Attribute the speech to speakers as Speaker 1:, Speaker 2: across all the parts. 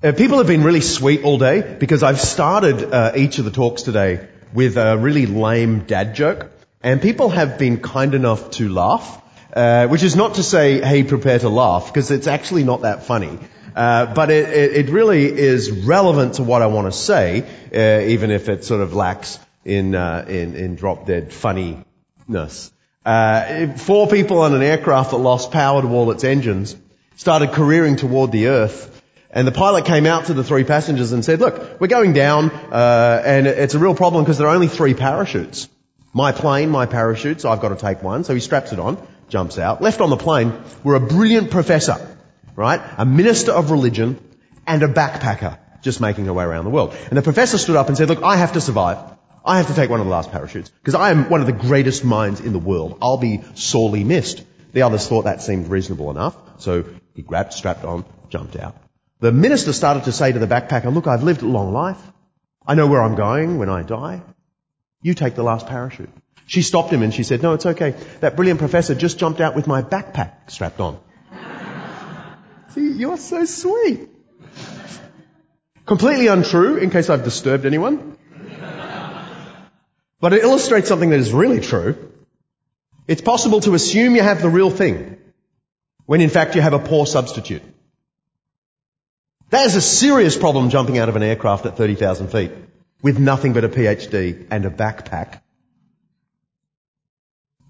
Speaker 1: Uh, people have been really sweet all day because I've started uh, each of the talks today with a really lame dad joke, and people have been kind enough to laugh, uh, which is not to say, hey, prepare to laugh, because it's actually not that funny. Uh, but it, it, it, really is relevant to what I want to say, uh, even if it sort of lacks in, uh, in, in drop dead funniness. four people on an aircraft that lost power to all its engines started careering toward the earth and the pilot came out to the three passengers and said, look, we're going down, uh, and it's a real problem because there are only three parachutes. My plane, my parachutes, I've got to take one. So he straps it on, jumps out. Left on the plane were a brilliant professor, right? A minister of religion and a backpacker just making her way around the world. And the professor stood up and said, look, I have to survive. I have to take one of the last parachutes because I am one of the greatest minds in the world. I'll be sorely missed. The others thought that seemed reasonable enough. So he grabbed, strapped on, jumped out. The minister started to say to the backpacker, look, I've lived a long life. I know where I'm going when I die. You take the last parachute. She stopped him and she said, no, it's okay. That brilliant professor just jumped out with my backpack strapped on. See, you're so sweet. Completely untrue, in case I've disturbed anyone. But it illustrates something that is really true. It's possible to assume you have the real thing, when in fact you have a poor substitute. That is a serious problem jumping out of an aircraft at 30,000 feet with nothing but a PhD and a backpack.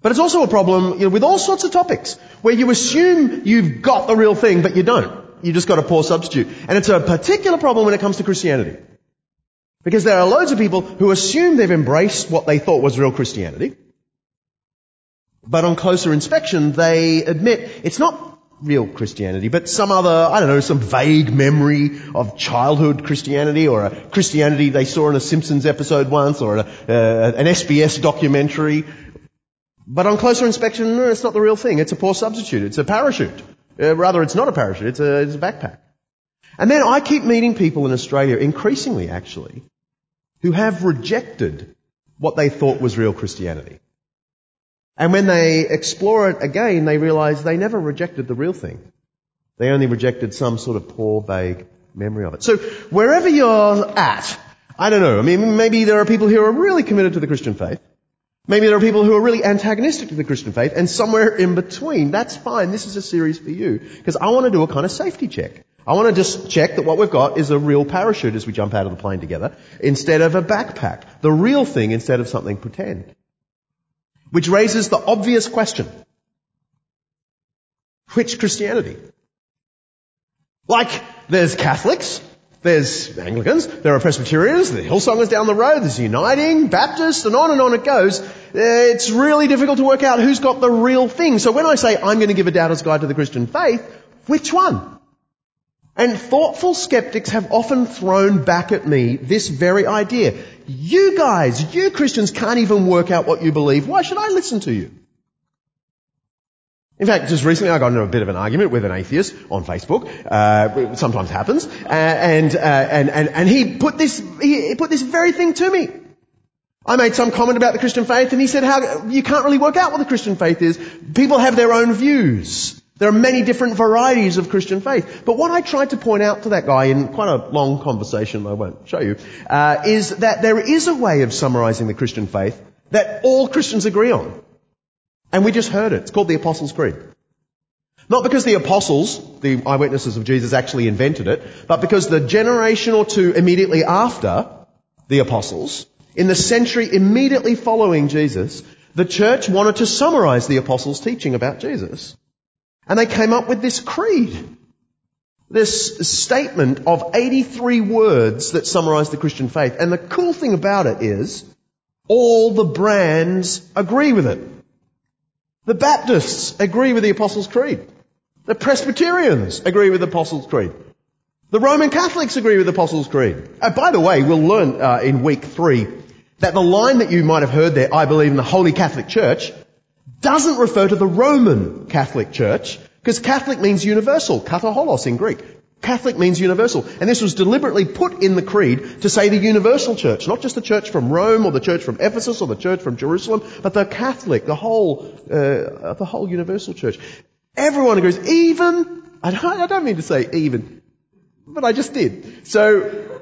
Speaker 1: But it's also a problem you know, with all sorts of topics where you assume you've got the real thing, but you don't. You just got a poor substitute. And it's a particular problem when it comes to Christianity. Because there are loads of people who assume they've embraced what they thought was real Christianity. But on closer inspection, they admit it's not real Christianity, but some other, I don't know, some vague memory of childhood Christianity or a Christianity they saw in a Simpsons episode once or a, uh, an SBS documentary. But on closer inspection, no, it's not the real thing. It's a poor substitute. It's a parachute. Uh, rather, it's not a parachute. It's a, it's a backpack. And then I keep meeting people in Australia, increasingly actually, who have rejected what they thought was real Christianity. And when they explore it again, they realize they never rejected the real thing. They only rejected some sort of poor, vague memory of it. So wherever you're at, I don't know. I mean, maybe there are people who are really committed to the Christian faith. Maybe there are people who are really antagonistic to the Christian faith, and somewhere in between. That's fine. This is a series for you. Because I want to do a kind of safety check. I want to just check that what we've got is a real parachute as we jump out of the plane together, instead of a backpack. The real thing instead of something pretend. Which raises the obvious question. Which Christianity? Like, there's Catholics, there's Anglicans, there are Presbyterians, the Hillsongers down the road, there's Uniting, Baptists, and on and on it goes. Eh, it's really difficult to work out who's got the real thing. So when I say I'm going to give a doubter's guide to the Christian faith, which one? And thoughtful skeptics have often thrown back at me this very idea. You guys, you Christians can't even work out what you believe. Why should I listen to you? In fact, just recently I got into a bit of an argument with an atheist on Facebook. Uh, sometimes happens, uh, and, uh, and and and he put this he put this very thing to me. I made some comment about the Christian faith, and he said, "How you can't really work out what the Christian faith is. People have their own views." There are many different varieties of Christian faith. But what I tried to point out to that guy in quite a long conversation, I won't show you, uh, is that there is a way of summarizing the Christian faith that all Christians agree on. And we just heard it. It's called the Apostles' Creed. Not because the apostles, the eyewitnesses of Jesus, actually invented it, but because the generation or two immediately after the apostles, in the century immediately following Jesus, the church wanted to summarize the apostles' teaching about Jesus. And they came up with this creed. This statement of 83 words that summarize the Christian faith. And the cool thing about it is, all the brands agree with it. The Baptists agree with the Apostles' Creed. The Presbyterians agree with the Apostles' Creed. The Roman Catholics agree with the Apostles' Creed. Uh, by the way, we'll learn uh, in week three that the line that you might have heard there, I believe in the Holy Catholic Church, doesn't refer to the Roman Catholic Church, because Catholic means universal, kataholos in Greek. Catholic means universal. And this was deliberately put in the creed to say the universal church, not just the church from Rome or the church from Ephesus or the church from Jerusalem, but the Catholic, the whole, uh, the whole universal church. Everyone agrees, even, I don't, I don't mean to say even, but I just did. So,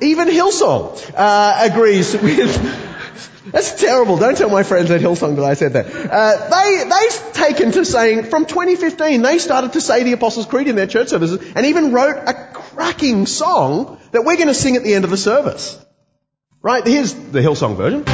Speaker 1: even Hillsong uh, agrees with. That's terrible. Don't tell my friends at Hillsong that I said that. Uh, they they taken to saying from 2015 they started to say the Apostles' Creed in their church services and even wrote a cracking song that we're going to sing at the end of the service. Right? Here's the Hillsong version.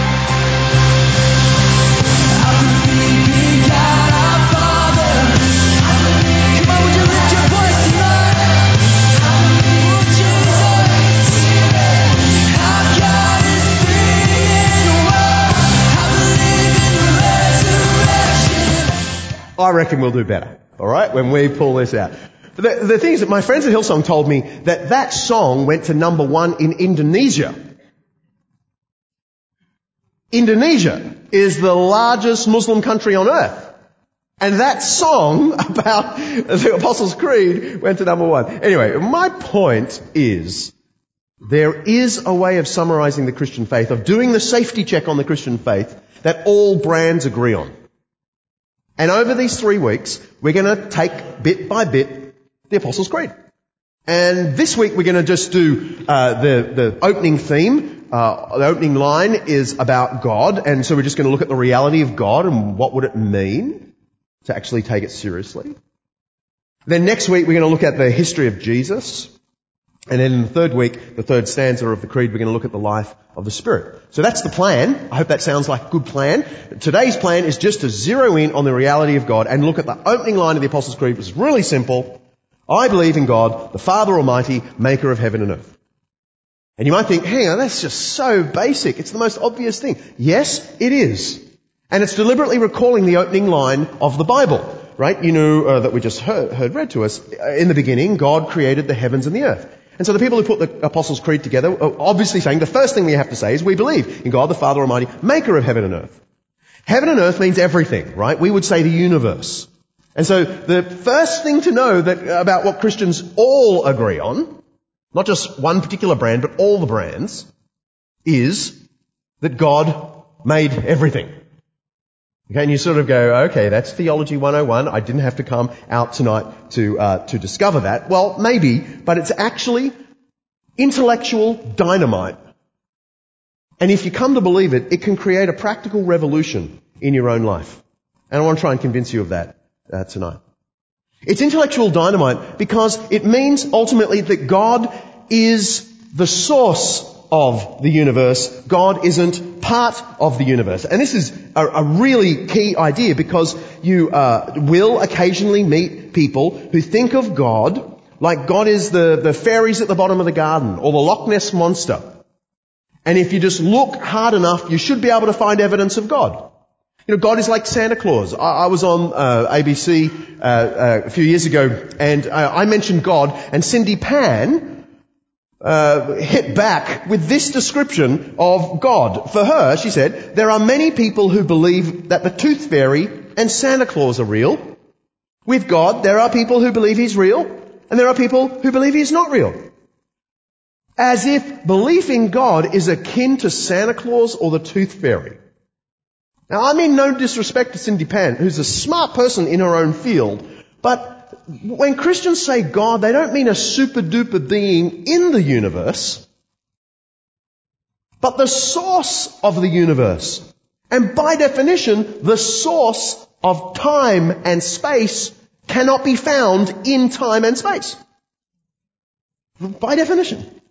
Speaker 1: I reckon we'll do better. All right, when we pull this out. The, the thing is that my friends at Hillsong told me that that song went to number one in Indonesia. Indonesia is the largest Muslim country on earth. And that song about the Apostles' Creed went to number one. Anyway, my point is, there is a way of summarizing the Christian faith, of doing the safety check on the Christian faith, that all brands agree on. And over these three weeks, we're going to take bit by bit the Apostles' Creed. And this week we're going to just do uh, the the opening theme. Uh, the opening line is about God, and so we're just going to look at the reality of God and what would it mean to actually take it seriously. Then next week we're going to look at the history of Jesus. And then in the third week, the third stanza of the Creed, we're going to look at the life of the Spirit. So that's the plan. I hope that sounds like a good plan. Today's plan is just to zero in on the reality of God and look at the opening line of the Apostles' Creed, which is really simple. I believe in God, the Father Almighty, maker of heaven and earth. And you might think, hang on, that's just so basic. It's the most obvious thing. Yes, it is. And it's deliberately recalling the opening line of the Bible, right? You know uh, that we just heard, heard read to us. In the beginning, God created the heavens and the earth. And so the people who put the Apostles' Creed together are obviously saying the first thing we have to say is we believe in God the Father Almighty, maker of heaven and earth. Heaven and earth means everything, right? We would say the universe. And so the first thing to know that, about what Christians all agree on, not just one particular brand, but all the brands, is that God made everything. Okay, and you sort of go, okay, that's theology 101. I didn't have to come out tonight to uh, to discover that. Well, maybe, but it's actually intellectual dynamite. And if you come to believe it, it can create a practical revolution in your own life. And I want to try and convince you of that uh, tonight. It's intellectual dynamite because it means ultimately that God is the source of the universe. God isn't part of the universe. And this is a, a really key idea because you uh, will occasionally meet people who think of God like God is the, the fairies at the bottom of the garden or the Loch Ness monster. And if you just look hard enough, you should be able to find evidence of God. You know, God is like Santa Claus. I, I was on uh, ABC uh, uh, a few years ago, and uh, I mentioned God, and Cindy Pan uh, hit back with this description of God. For her, she said, there are many people who believe that the tooth fairy and Santa Claus are real. With God, there are people who believe He's real, and there are people who believe He's not real. As if belief in God is akin to Santa Claus or the tooth fairy. Now, I mean no disrespect to Cindy Pan, who's a smart person in her own field, but when Christians say God, they don't mean a super duper being in the universe, but the source of the universe. And by definition, the source of time and space cannot be found in time and space. By definition.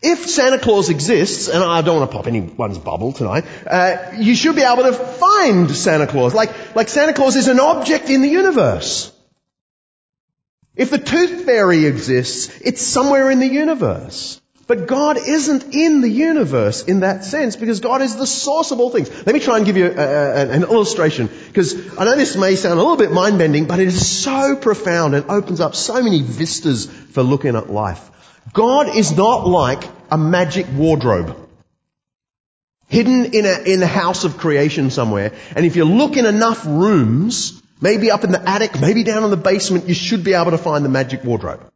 Speaker 1: If Santa Claus exists, and I don't want to pop anyone's bubble tonight, uh, you should be able to find Santa Claus. Like, like Santa Claus is an object in the universe. If the tooth fairy exists, it's somewhere in the universe. But God isn't in the universe in that sense because God is the source of all things. Let me try and give you a, a, an illustration because I know this may sound a little bit mind-bending, but it is so profound and opens up so many vistas for looking at life. God is not like a magic wardrobe. Hidden in a, in a house of creation somewhere. And if you look in enough rooms, maybe up in the attic, maybe down in the basement, you should be able to find the magic wardrobe.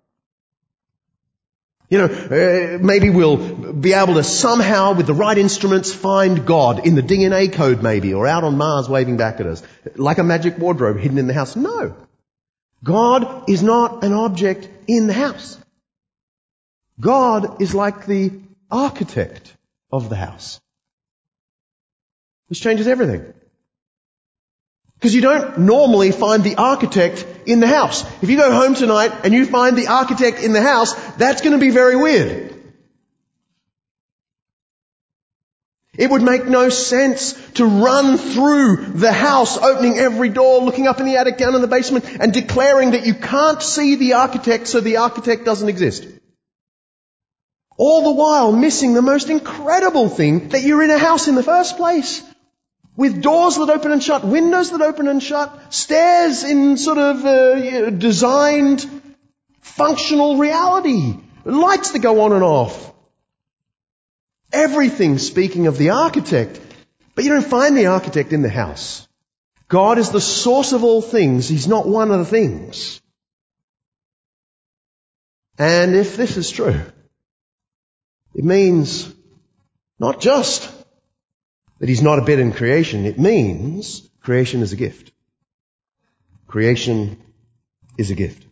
Speaker 1: You know, uh, maybe we'll be able to somehow, with the right instruments, find God in the DNA code maybe, or out on Mars waving back at us. Like a magic wardrobe hidden in the house. No. God is not an object in the house. God is like the architect of the house. This changes everything. Because you don't normally find the architect in the house. If you go home tonight and you find the architect in the house, that's going to be very weird. It would make no sense to run through the house, opening every door, looking up in the attic, down in the basement, and declaring that you can't see the architect so the architect doesn't exist. All the while missing the most incredible thing that you're in a house in the first place. With doors that open and shut, windows that open and shut, stairs in sort of uh, designed functional reality, lights that go on and off, Everything speaking of the architect. But you don't find the architect in the house. God is the source of all things. He's not one of the things. And if this is true, it means not just that he's not a bit in creation, it means creation is a gift. Creation is a gift.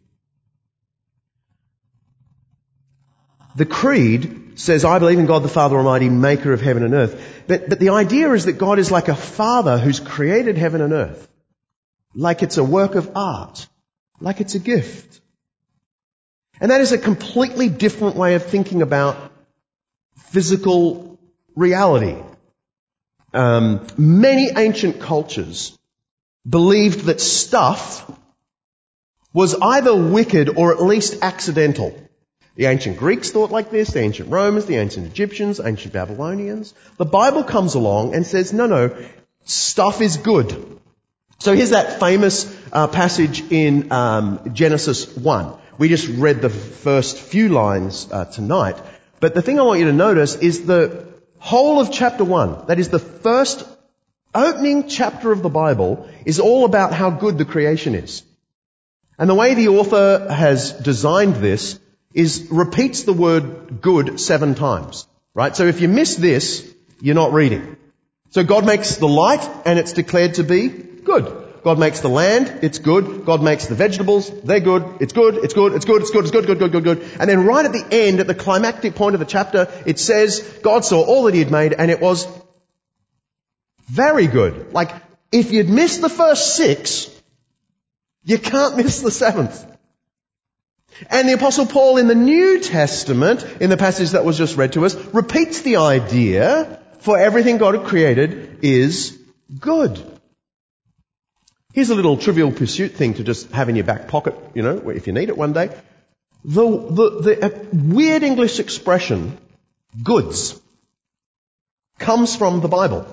Speaker 1: The creed says, I believe in God the Father Almighty, maker of heaven and earth. But, but the idea is that God is like a father who's created heaven and earth. Like it's a work of art. Like it's a gift. And that is a completely different way of thinking about physical reality. Um, many ancient cultures believed that stuff was either wicked or at least accidental. The ancient Greeks thought like this, the ancient Romans, the ancient Egyptians, ancient Babylonians. The Bible comes along and says, no, no, stuff is good. So here's that famous uh, passage in um, Genesis 1. We just read the first few lines uh, tonight. But the thing I want you to notice is the whole of chapter 1, that is the first opening chapter of the Bible, is all about how good the creation is. And the way the author has designed this is repeats the word good seven times. Right? So if you miss this, you're not reading. So God makes the light and it's declared to be good. God makes the land, it's good. God makes the vegetables, they're good. It's good, it's good, it's good, it's good, it's good, good, good, good, good. And then right at the end, at the climactic point of the chapter, it says God saw all that he had made and it was very good. Like, if you'd missed the first six, you can't miss the seventh. And the apostle Paul in the New Testament, in the passage that was just read to us, repeats the idea for everything God had created is good. Here's a little trivial pursuit thing to just have in your back pocket, you know, if you need it one day. The, the, the uh, weird English expression, goods, comes from the Bible.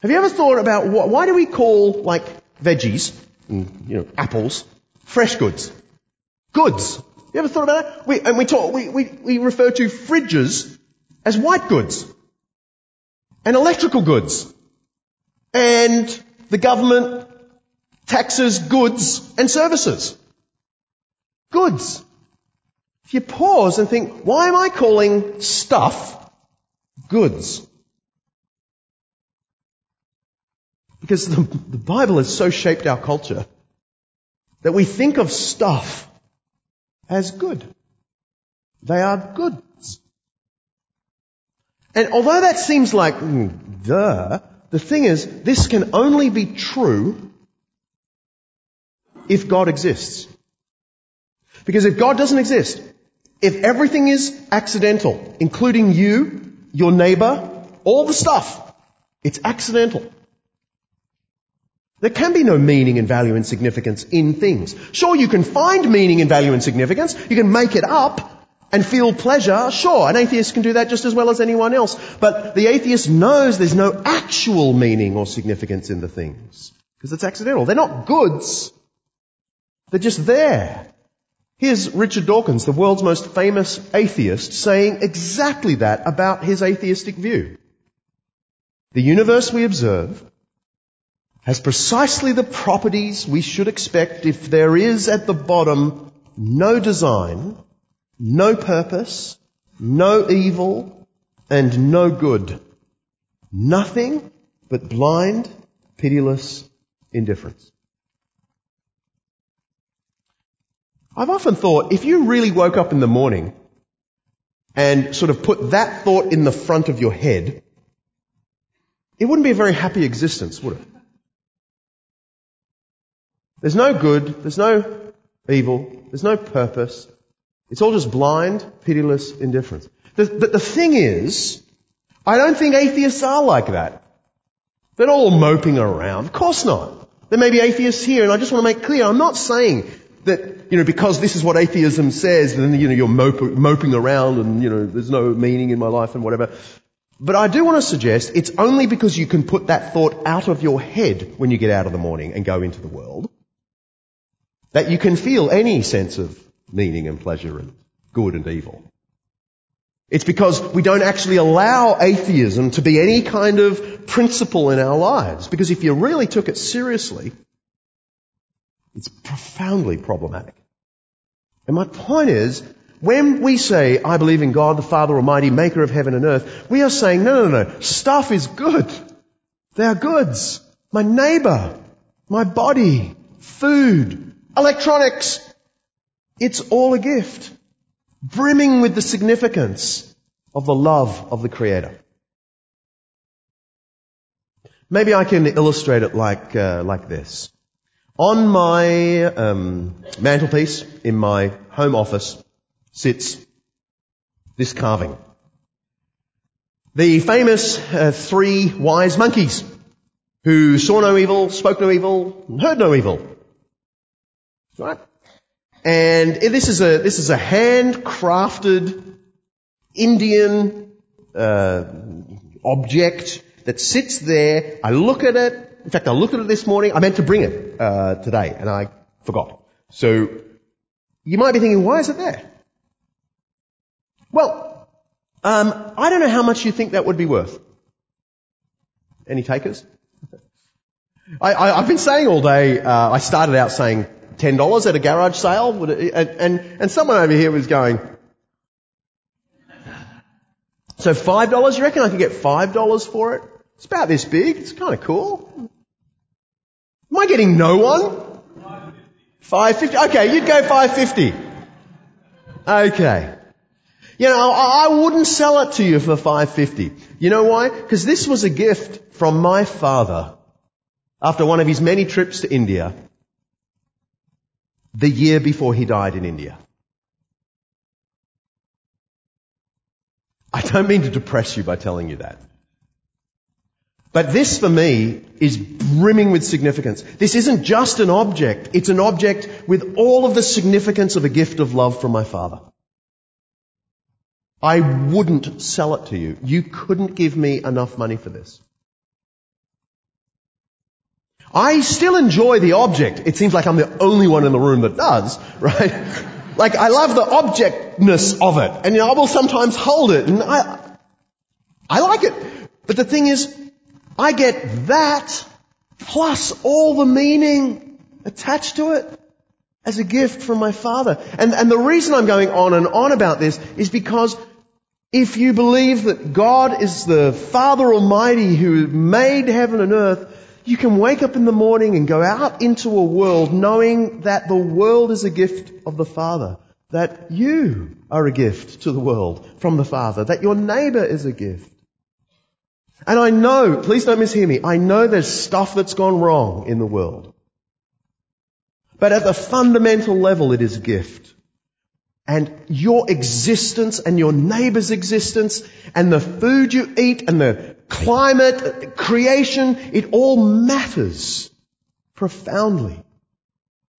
Speaker 1: Have you ever thought about what, why do we call, like, veggies, and, you know, apples, fresh goods? Goods. You ever thought about that? We, and we talk, we, we, we refer to fridges as white goods. And electrical goods. And the government taxes goods and services. Goods. If you pause and think, why am I calling stuff goods? Because the, the Bible has so shaped our culture that we think of stuff as good. They are goods. And although that seems like, mm, duh, the thing is, this can only be true if God exists. Because if God doesn't exist, if everything is accidental, including you, your neighbor, all the stuff, it's accidental. There can be no meaning and value and significance in things. Sure, you can find meaning and value and significance. You can make it up and feel pleasure. Sure, an atheist can do that just as well as anyone else. But the atheist knows there's no actual meaning or significance in the things. Because it's accidental. They're not goods. They're just there. Here's Richard Dawkins, the world's most famous atheist, saying exactly that about his atheistic view. The universe we observe has precisely the properties we should expect if there is at the bottom no design, no purpose, no evil, and no good. Nothing but blind, pitiless indifference. I've often thought if you really woke up in the morning and sort of put that thought in the front of your head, it wouldn't be a very happy existence, would it? There's no good, there's no evil, there's no purpose. It's all just blind, pitiless indifference. The, the, the thing is, I don't think atheists are like that. They're not all moping around. Of course not. There may be atheists here, and I just want to make clear, I'm not saying that, you know, because this is what atheism says, then, you know, you're moping around and, you know, there's no meaning in my life and whatever. But I do want to suggest it's only because you can put that thought out of your head when you get out of the morning and go into the world that you can feel any sense of meaning and pleasure and good and evil. It's because we don't actually allow atheism to be any kind of principle in our lives. Because if you really took it seriously, it's profoundly problematic. And my point is, when we say, I believe in God, the Father Almighty, maker of heaven and earth, we are saying, no, no, no, stuff is good. They are goods. My neighbor, my body, food, electronics. It's all a gift brimming with the significance of the love of the Creator. Maybe I can illustrate it like uh, like this. On my um, mantelpiece in my home office sits this carving. The famous uh, three wise monkeys who saw no evil, spoke no evil, heard no evil. Right? And this is a, this is a handcrafted Indian uh, object that sits there. I look at it. In fact, I looked at it this morning. I meant to bring it uh, today, and I forgot. So you might be thinking, why is it there? Well, um, I don't know how much you think that would be worth. Any takers? I, have been saying all day. Uh, I started out saying $10 at a garage sale? And, and, and someone over here was going, so $5, you reckon I could get $5 for it? It's about this big. It's kind of cool. Am I getting no one? 550. Okay, you'd go 550. Okay. You know, I wouldn't sell it to you for 550. You know why? Because this was a gift from my father after one of his many trips to India the year before he died in India. I don't mean to depress you by telling you that. But this for me is brimming with significance. This isn't just an object, it's an object with all of the significance of a gift of love from my father. I wouldn't sell it to you. You couldn't give me enough money for this. I still enjoy the object. It seems like I'm the only one in the room that does, right? like I love the objectness of it. And you know, I will sometimes hold it and I, I like it. But the thing is, I get that plus all the meaning attached to it as a gift from my father. And, and the reason I'm going on and on about this is because if you believe that God is the Father Almighty who made heaven and earth, you can wake up in the morning and go out into a world knowing that the world is a gift of the Father, that you are a gift to the world from the Father, that your neighbor is a gift. And I know, please don't mishear me, I know there's stuff that's gone wrong in the world. But at the fundamental level, it is a gift. And your existence and your neighbor's existence and the food you eat and the climate, creation, it all matters profoundly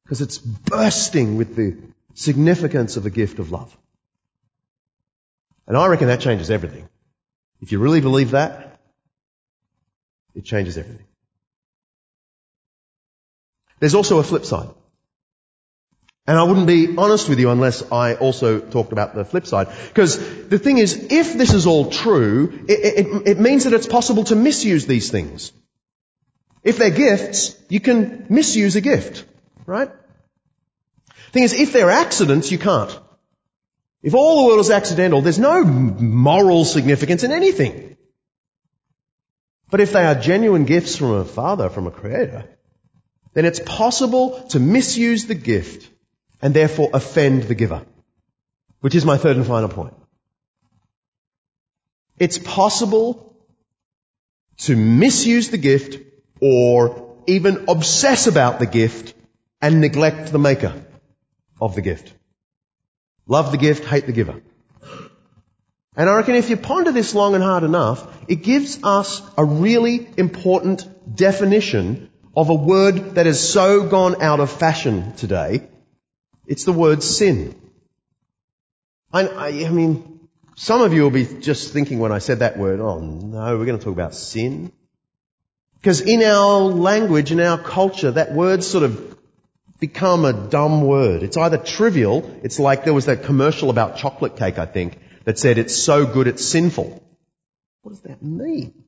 Speaker 1: because it's bursting with the significance of a gift of love. And I reckon that changes everything. If you really believe that, it changes everything. There's also a flip side. And I wouldn't be honest with you unless I also talked about the flip side. Because the thing is, if this is all true, it, it, it, means that it's possible to misuse these things. If they're gifts, you can misuse a gift, right? Thing is, if they're accidents, you can't. If all the world is accidental, there's no moral significance in anything. But if they are genuine gifts from a father, from a creator, then it's possible to misuse the gift and therefore offend the giver. Which is my third and final point. It's possible to misuse the gift or even obsess about the gift and neglect the maker of the gift. Love the gift, hate the giver. And I reckon if you ponder this long and hard enough, it gives us a really important definition of a word that has so gone out of fashion today. It's the word sin. I, I, mean, some of you will be just thinking when I said that word, oh no, we're going to talk about sin. Because in our language, in our culture, that word sort of become a dumb word. It's either trivial, it's like there was that commercial about chocolate cake, I think, that said it's so good it's sinful. What does that mean?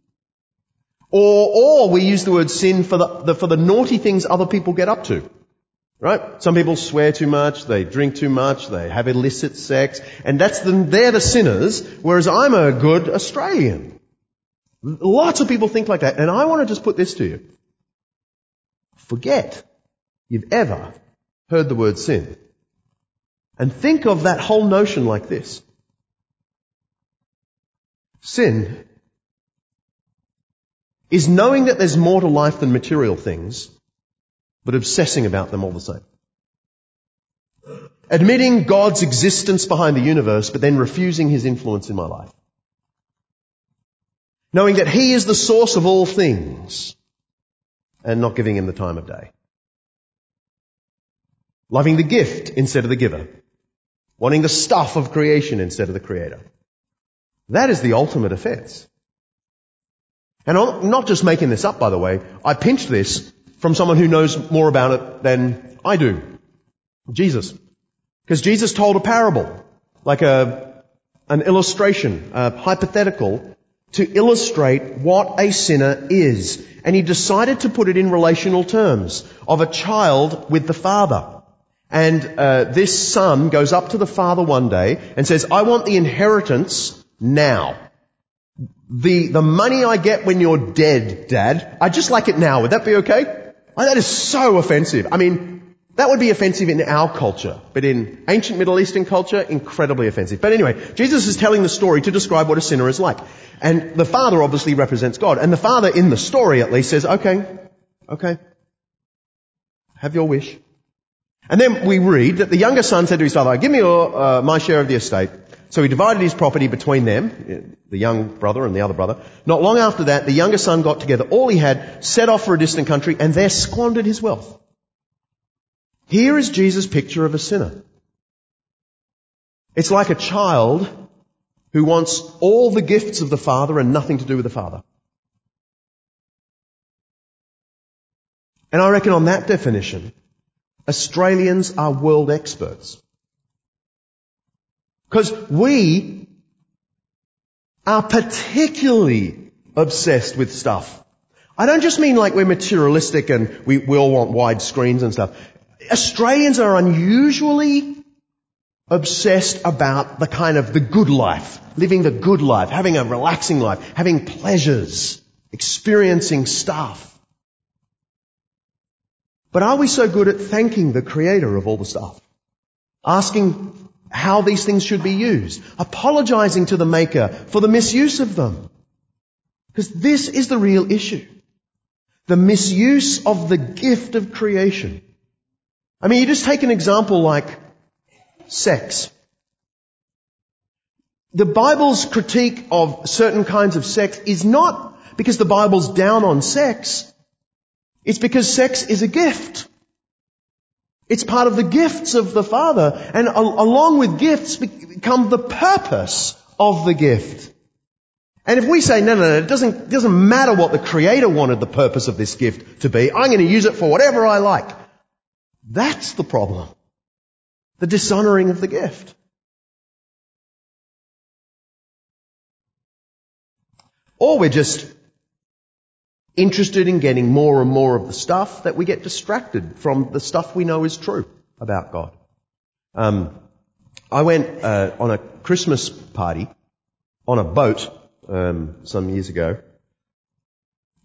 Speaker 1: Or, or we use the word sin for the, the, for the naughty things other people get up to. Right? Some people swear too much, they drink too much, they have illicit sex, and that's the, they're the sinners, whereas I'm a good Australian. Lots of people think like that, and I want to just put this to you. Forget you've ever heard the word sin. And think of that whole notion like this. Sin is knowing that there's more to life than material things, but obsessing about them all the same. Admitting God's existence behind the universe, but then refusing His influence in my life. Knowing that He is the source of all things, and not giving Him the time of day. Loving the gift instead of the giver. Wanting the stuff of creation instead of the creator. That is the ultimate offense. And I'm not just making this up, by the way. I pinched this from someone who knows more about it than I do. Jesus. Because Jesus told a parable, like a, an illustration, a hypothetical, to illustrate what a sinner is. And he decided to put it in relational terms of a child with the father. And uh, this son goes up to the father one day and says, I want the inheritance now. The, the money I get when you're dead, Dad, I just like it now. Would that be okay? Oh, that is so offensive. I mean, that would be offensive in our culture, but in ancient Middle Eastern culture, incredibly offensive. But anyway, Jesus is telling the story to describe what a sinner is like. And the father obviously represents God. And the father in the story at least says, okay, okay, have your wish. And then we read that the younger son said to his father, give me your, uh, my share of the estate. So he divided his property between them, the young brother and the other brother. Not long after that, the younger son got together all he had, set off for a distant country, and there squandered his wealth. Here is Jesus' picture of a sinner. It's like a child who wants all the gifts of the father and nothing to do with the father. And I reckon on that definition, Australians are world experts. Because we are particularly obsessed with stuff. I don't just mean like we're materialistic and we, we all want wide screens and stuff. Australians are unusually obsessed about the kind of the good life, living the good life, having a relaxing life, having pleasures, experiencing stuff. But are we so good at thanking the creator of all the stuff? Asking how these things should be used, apologizing to the maker for the misuse of them. Because this is the real issue. The misuse of the gift of creation. I mean, you just take an example like sex. The Bible's critique of certain kinds of sex is not because the Bible's down on sex. It's because sex is a gift. It's part of the gifts of the Father. And along with gifts come the purpose of the gift. And if we say, no, no, no, it doesn't, doesn't matter what the Creator wanted the purpose of this gift to be, I'm going to use it for whatever I like. That's the problem. The dishonoring of the gift. Or we're just interested in getting more and more of the stuff that we get distracted from the stuff we know is true about God. Um, I went uh, on a Christmas party on a boat um, some years ago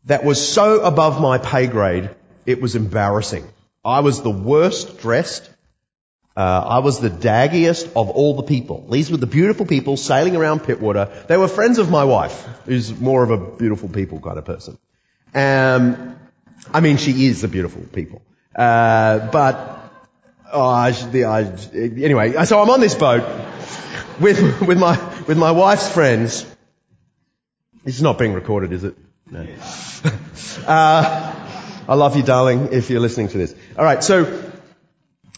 Speaker 1: that was so above my pay grade it was embarrassing. I was the worst dressed. Uh, I was the daggiest of all the people. These were the beautiful people sailing around Pittwater. They were friends of my wife, who's more of a beautiful people kind of person. Um, I mean, she is a beautiful people. Uh, but oh, I, I, anyway, so I'm on this boat with with my with my wife's friends. It's not being recorded, is it? No. uh, I love you, darling, if you're listening to this. All right, so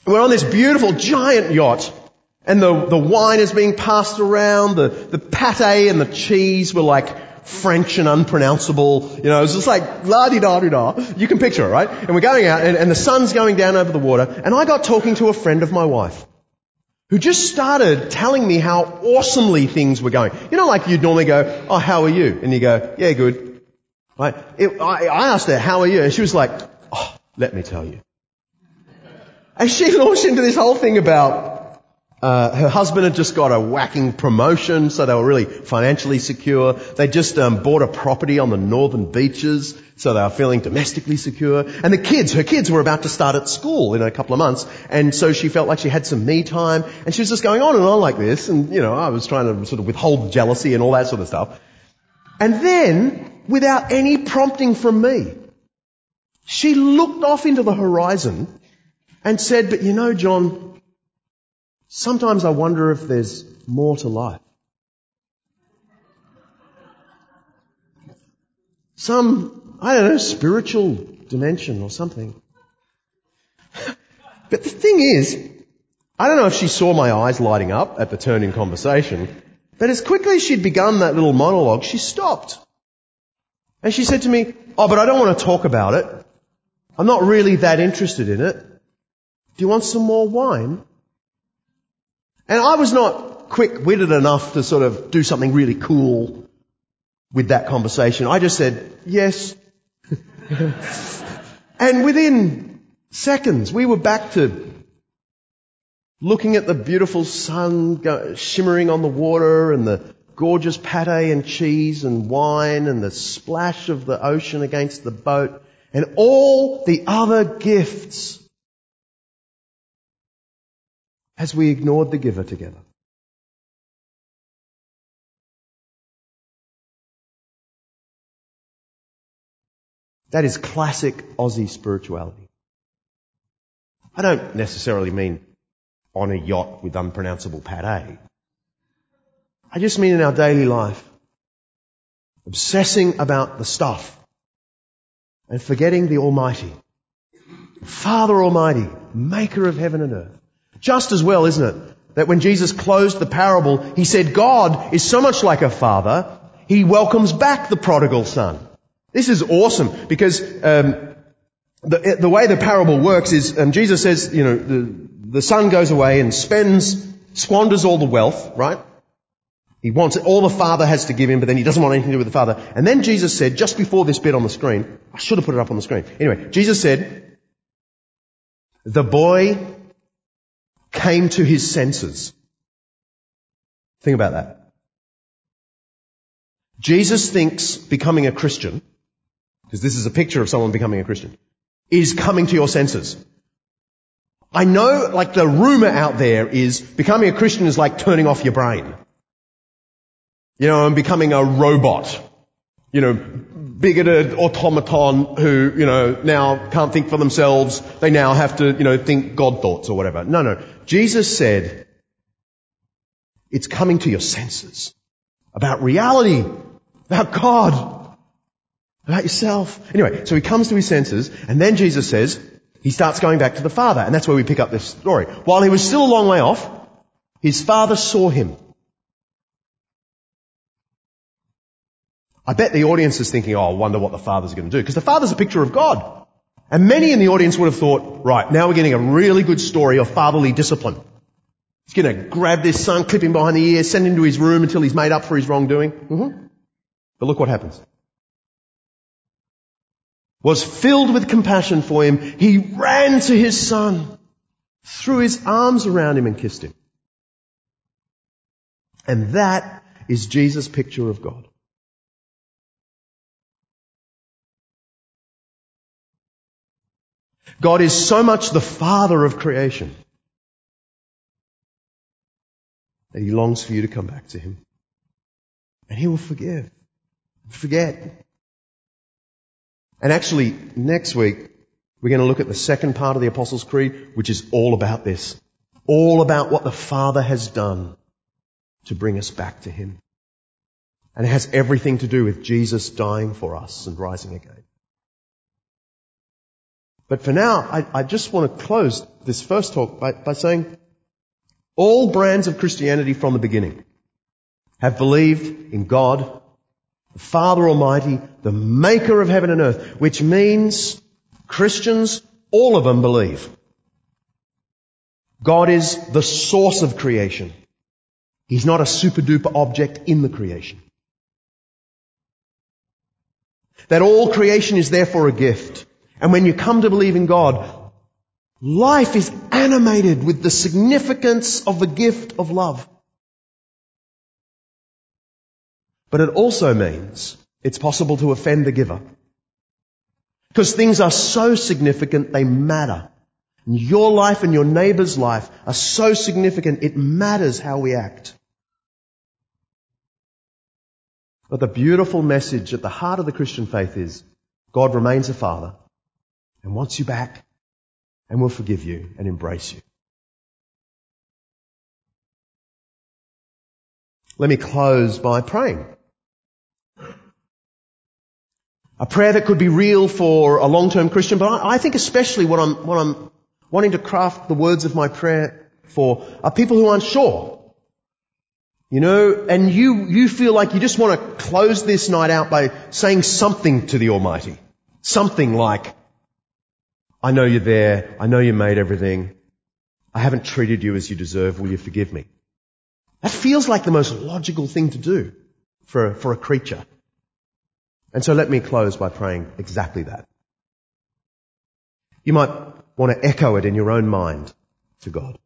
Speaker 1: we're on this beautiful giant yacht, and the, the wine is being passed around, the, the pate and the cheese were like French and unpronounceable. You know, it's just like la di da di da. You can picture it, right? And we're going out, and, and the sun's going down over the water, and I got talking to a friend of my wife who just started telling me how awesomely things were going. You know, like you'd normally go, oh, how are you? And you go, yeah, good. Right? It, I, I asked her, how are you? And she was like, oh, let me tell you. And she launched into this whole thing about uh, her husband had just got a whacking promotion, so they were really financially secure. They just um, bought a property on the northern beaches, so they were feeling domestically secure. And the kids, her kids were about to start at school in a couple of months, and so she felt like she had some me time, and she was just going on and on like this, and you know, I was trying to sort of withhold jealousy and all that sort of stuff. And then, without any prompting from me, she looked off into the horizon and said, but you know, John, sometimes I wonder if there's more to life. Some, I don't know, spiritual dimension or something. But the thing is, I don't know if she saw my eyes lighting up at the turn in conversation, but as quickly as she'd begun that little monologue, she stopped. And she said to me, oh, but I don't want to talk about it. I'm not really that interested in it. Do you want some more wine? And I was not quick-witted enough to sort of do something really cool with that conversation. I just said, yes. and within seconds, we were back to looking at the beautiful sun shimmering on the water and the gorgeous pate and cheese and wine and the splash of the ocean against the boat and all the other gifts as we ignored the giver together. That is classic Aussie spirituality. I don't necessarily mean on a yacht with unpronounceable pate. I just mean in our daily life, obsessing about the stuff and forgetting the Almighty. Father Almighty, maker of heaven and earth. Just as well, isn't it? That when Jesus closed the parable, he said God is so much like a father, he welcomes back the prodigal son. This is awesome because um, the, the way the parable works is um, Jesus says, you know, the, the son goes away and spends, squanders all the wealth, right? He wants it, all the father has to give him, but then he doesn't want anything to do with the father. And then Jesus said, just before this bit on the screen, I should have put it up on the screen. Anyway, Jesus said, the boy came to his senses. Think about that. Jesus thinks becoming a Christian, because this is a picture of someone becoming a Christian, is coming to your senses. I know, like the rumor out there is becoming a Christian is like turning off your brain. You know, and becoming a robot. You know, bigoted automaton who, you know, now can't think for themselves. They now have to, you know, think God thoughts or whatever. No, no. Jesus said, it's coming to your senses about reality, about God, about yourself. Anyway, so he comes to his senses and then Jesus says, he starts going back to the Father. And that's where we pick up this story. While he was still a long way off, his Father saw him I bet the audience is thinking, oh, I wonder what the Father's going to do. Because the Father's a picture of God. And many in the audience would have thought, right, now we're getting a really good story of fatherly discipline. He's going to grab this son, clip him behind the ear, send him to his room until he's made up for his wrongdoing. Mm-hmm. But look what happens. Was filled with compassion for him. He ran to his son, threw his arms around him and kissed him. And that is Jesus' picture of God. God is so much the father of creation that he longs for you to come back to him. And he will forgive. Forget. And actually, next week, we're going to look at the second part of the Apostles' Creed, which is all about this. All about what the Father has done to bring us back to Him. And it has everything to do with Jesus dying for us and rising again. But for now, I, I just want to close this first talk by, by saying all brands of Christianity from the beginning have believed in God, the Father Almighty, the maker of heaven and earth, which means Christians, all of them believe. God is the source of creation. He's not a super duper object in the creation. That all creation is therefore a gift. And when you come to believe in God, life is animated with the significance of the gift of love. But it also means it's possible to offend the giver. Because things are so significant, they matter. Your life and your neighbor's life are so significant, it matters how we act. But the beautiful message at the heart of the Christian faith is God remains a father and wants you back and will forgive you and embrace you. Let me close by praying. A prayer that could be real for a long-term Christian, but I, think especially what I'm, what I'm wanting to craft the words of my prayer for are people who aren't sure. You know, and you, you feel like you just want to close this night out by saying something to the Almighty. Something like, I know you're there. I know you made everything. I haven't treated you as you deserve. Will you forgive me? That feels like the most logical thing to do for a, for a creature. And so let me close by praying exactly that. You might want to echo it in your own mind to God.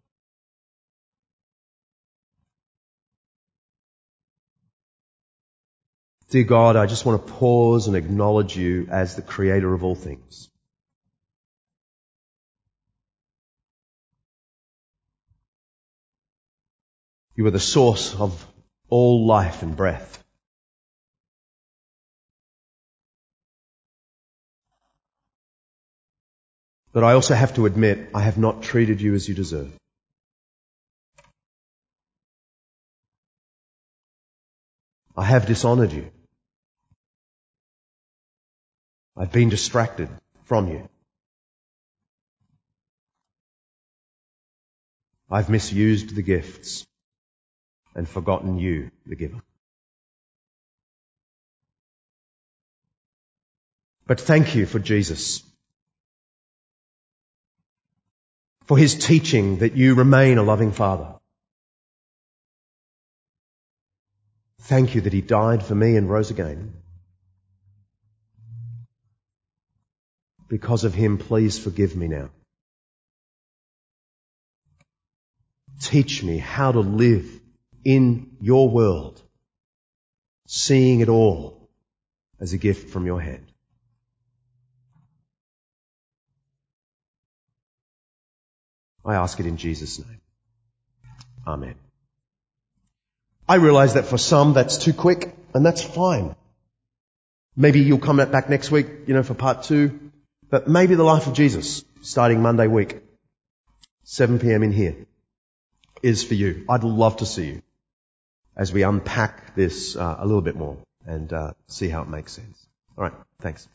Speaker 1: Dear God, I just want to pause and acknowledge you as the creator of all things. You are the source of all life and breath. But I also have to admit, I have not treated you as you deserve. I have dishonored you. I've been distracted from you. I've misused the gifts and forgotten you, the giver. But thank you for Jesus. For his teaching that you remain a loving father. Thank you that he died for me and rose again. Because of him, please forgive me now. Teach me how to live in your world, seeing it all as a gift from your hand. I ask it in Jesus' name. Amen. I realize that for some that's too quick, and that's fine. Maybe you'll come back next week, you know, for part two. But maybe the life of Jesus, starting Monday week, 7 p.m. in here, is for you. I'd love to see you as we unpack this uh, a little bit more and uh, see how it makes sense. All right, thanks.